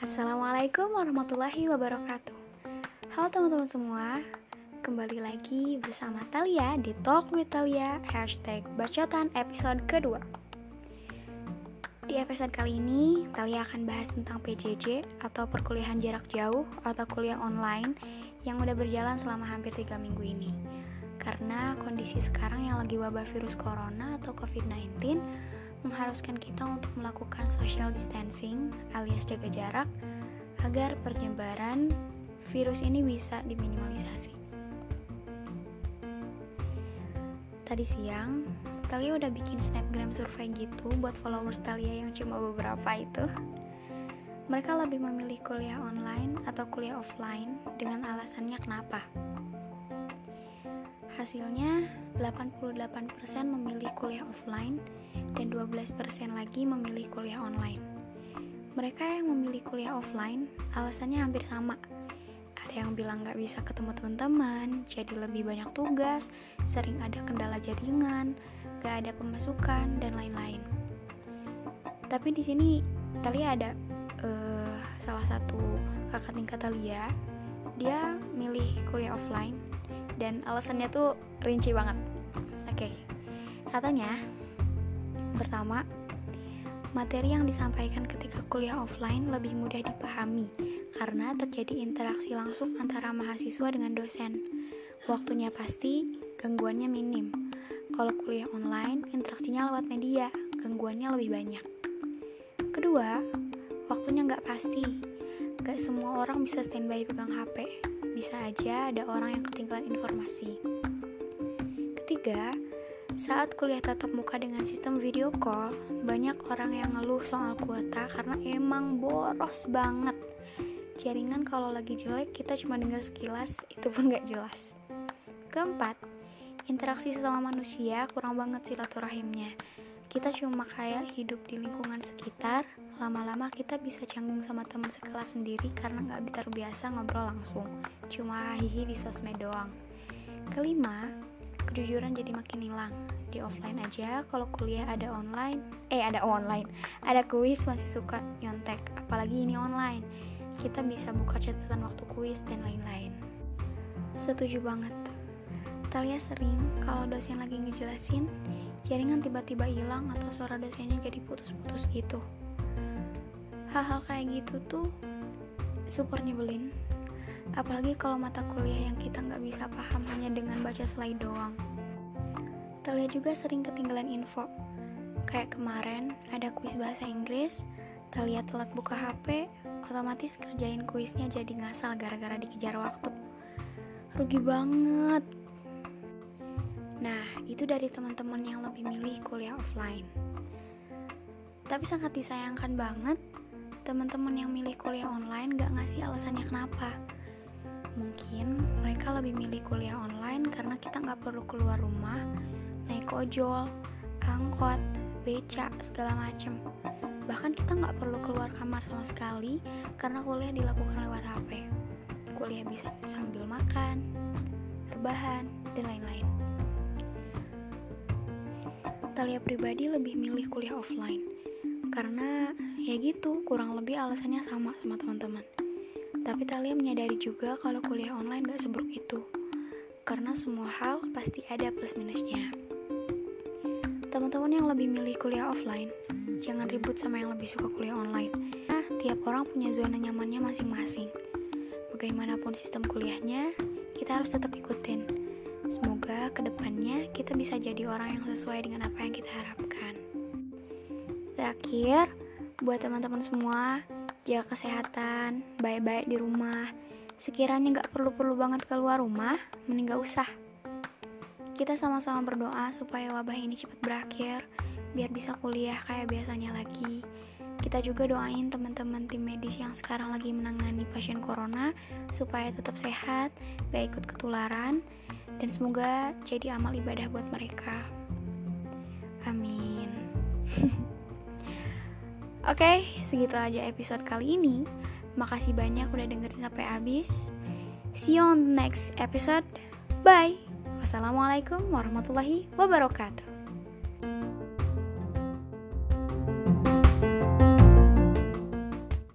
Assalamualaikum warahmatullahi wabarakatuh. Halo teman-teman semua Kembali lagi bersama Talia di Talk with Talia Hashtag Bacotan episode kedua. Di episode kali ini Talia akan bahas tentang PJJ Atau perkuliahan jarak jauh Atau kuliah online Yang udah berjalan selama hampir 3 minggu ini. Karena kondisi sekarang yang lagi wabah virus corona atau COVID-19 mengharuskan kita untuk melakukan social distancing alias jaga jarak agar penyebaran virus ini bisa diminimalisasi. Tadi siang, Talia udah bikin snapgram survei gitu buat followers Talia yang cuma beberapa itu. Mereka lebih memilih kuliah online atau kuliah offline dengan alasannya kenapa. Hasilnya, 88% memilih kuliah offline dan 12% lagi memilih kuliah online. Mereka yang memilih kuliah offline, alasannya hampir sama. Ada yang bilang gak bisa ketemu teman-teman, jadi lebih banyak tugas, sering ada kendala jaringan, gak ada pemasukan, dan lain-lain. Tapi di sini Talia ada uh, salah satu kakak tingkat Talia, dia milih kuliah offline dan alasannya tuh rinci banget. Oke, okay. katanya pertama, materi yang disampaikan ketika kuliah offline lebih mudah dipahami karena terjadi interaksi langsung antara mahasiswa dengan dosen. Waktunya pasti, gangguannya minim. Kalau kuliah online, interaksinya lewat media, gangguannya lebih banyak. Kedua, waktunya nggak pasti. Gak semua orang bisa standby pegang HP bisa aja ada orang yang ketinggalan informasi. Ketiga, saat kuliah tatap muka dengan sistem video call, banyak orang yang ngeluh soal kuota karena emang boros banget. Jaringan kalau lagi jelek kita cuma dengar sekilas, itu pun gak jelas. Keempat, interaksi sesama manusia kurang banget silaturahimnya. Kita cuma kayak hidup di lingkungan sekitar, lama-lama kita bisa canggung sama teman sekelas sendiri karena nggak terbiasa ngobrol langsung cuma hihi di sosmed doang. Kelima kejujuran jadi makin hilang. Di offline aja kalau kuliah ada online eh ada online ada kuis masih suka nyontek apalagi ini online. Kita bisa buka catatan waktu kuis dan lain-lain. Setuju banget Talia sering kalau dosen lagi ngejelasin jaringan tiba-tiba hilang atau suara dosennya jadi putus-putus gitu. Hal-hal kayak gitu tuh super nyebelin. Apalagi kalau mata kuliah yang kita nggak bisa paham hanya dengan baca slide doang. Terlihat juga sering ketinggalan info. Kayak kemarin ada kuis bahasa Inggris terlihat telat buka HP otomatis kerjain kuisnya jadi ngasal gara-gara dikejar waktu. Rugi banget nah itu dari teman-teman yang lebih milih kuliah offline tapi sangat disayangkan banget teman-teman yang milih kuliah online gak ngasih alasannya kenapa. Mungkin mereka lebih milih kuliah online karena kita gak perlu keluar rumah, naik ojol, angkot, beca, segala macem. Bahkan kita gak perlu keluar kamar sama sekali karena kuliah dilakukan lewat HP. Kuliah bisa sambil makan, rebahan, dan lain-lain. Talia pribadi lebih milih kuliah offline. Karena ya gitu kurang lebih alasannya sama sama teman-teman. Tapi Talia menyadari juga kalau kuliah online gak seburuk itu. Karena semua hal pasti ada plus minusnya. Teman-teman yang lebih milih kuliah offline jangan ribut sama yang lebih suka kuliah online. Nah tiap orang punya zona nyamannya masing-masing. Bagaimanapun sistem kuliahnya kita harus tetap ikutin semoga ke depannya kita bisa jadi orang yang sesuai dengan apa yang kita harapkan Terakhir, buat teman-teman semua, jaga kesehatan, baik-baik di rumah. Sekiranya nggak perlu-perlu banget keluar rumah, mending gak usah. Kita sama-sama berdoa supaya wabah ini cepat berakhir, biar bisa kuliah kayak biasanya lagi. Kita juga doain teman-teman tim medis yang sekarang lagi menangani pasien corona supaya tetap sehat, gak ikut ketularan, dan semoga jadi amal ibadah buat mereka. Amin. Oke, okay, segitu aja episode kali ini. Makasih banyak udah dengerin sampai habis. See you on the next episode. Bye. Wassalamualaikum warahmatullahi wabarakatuh.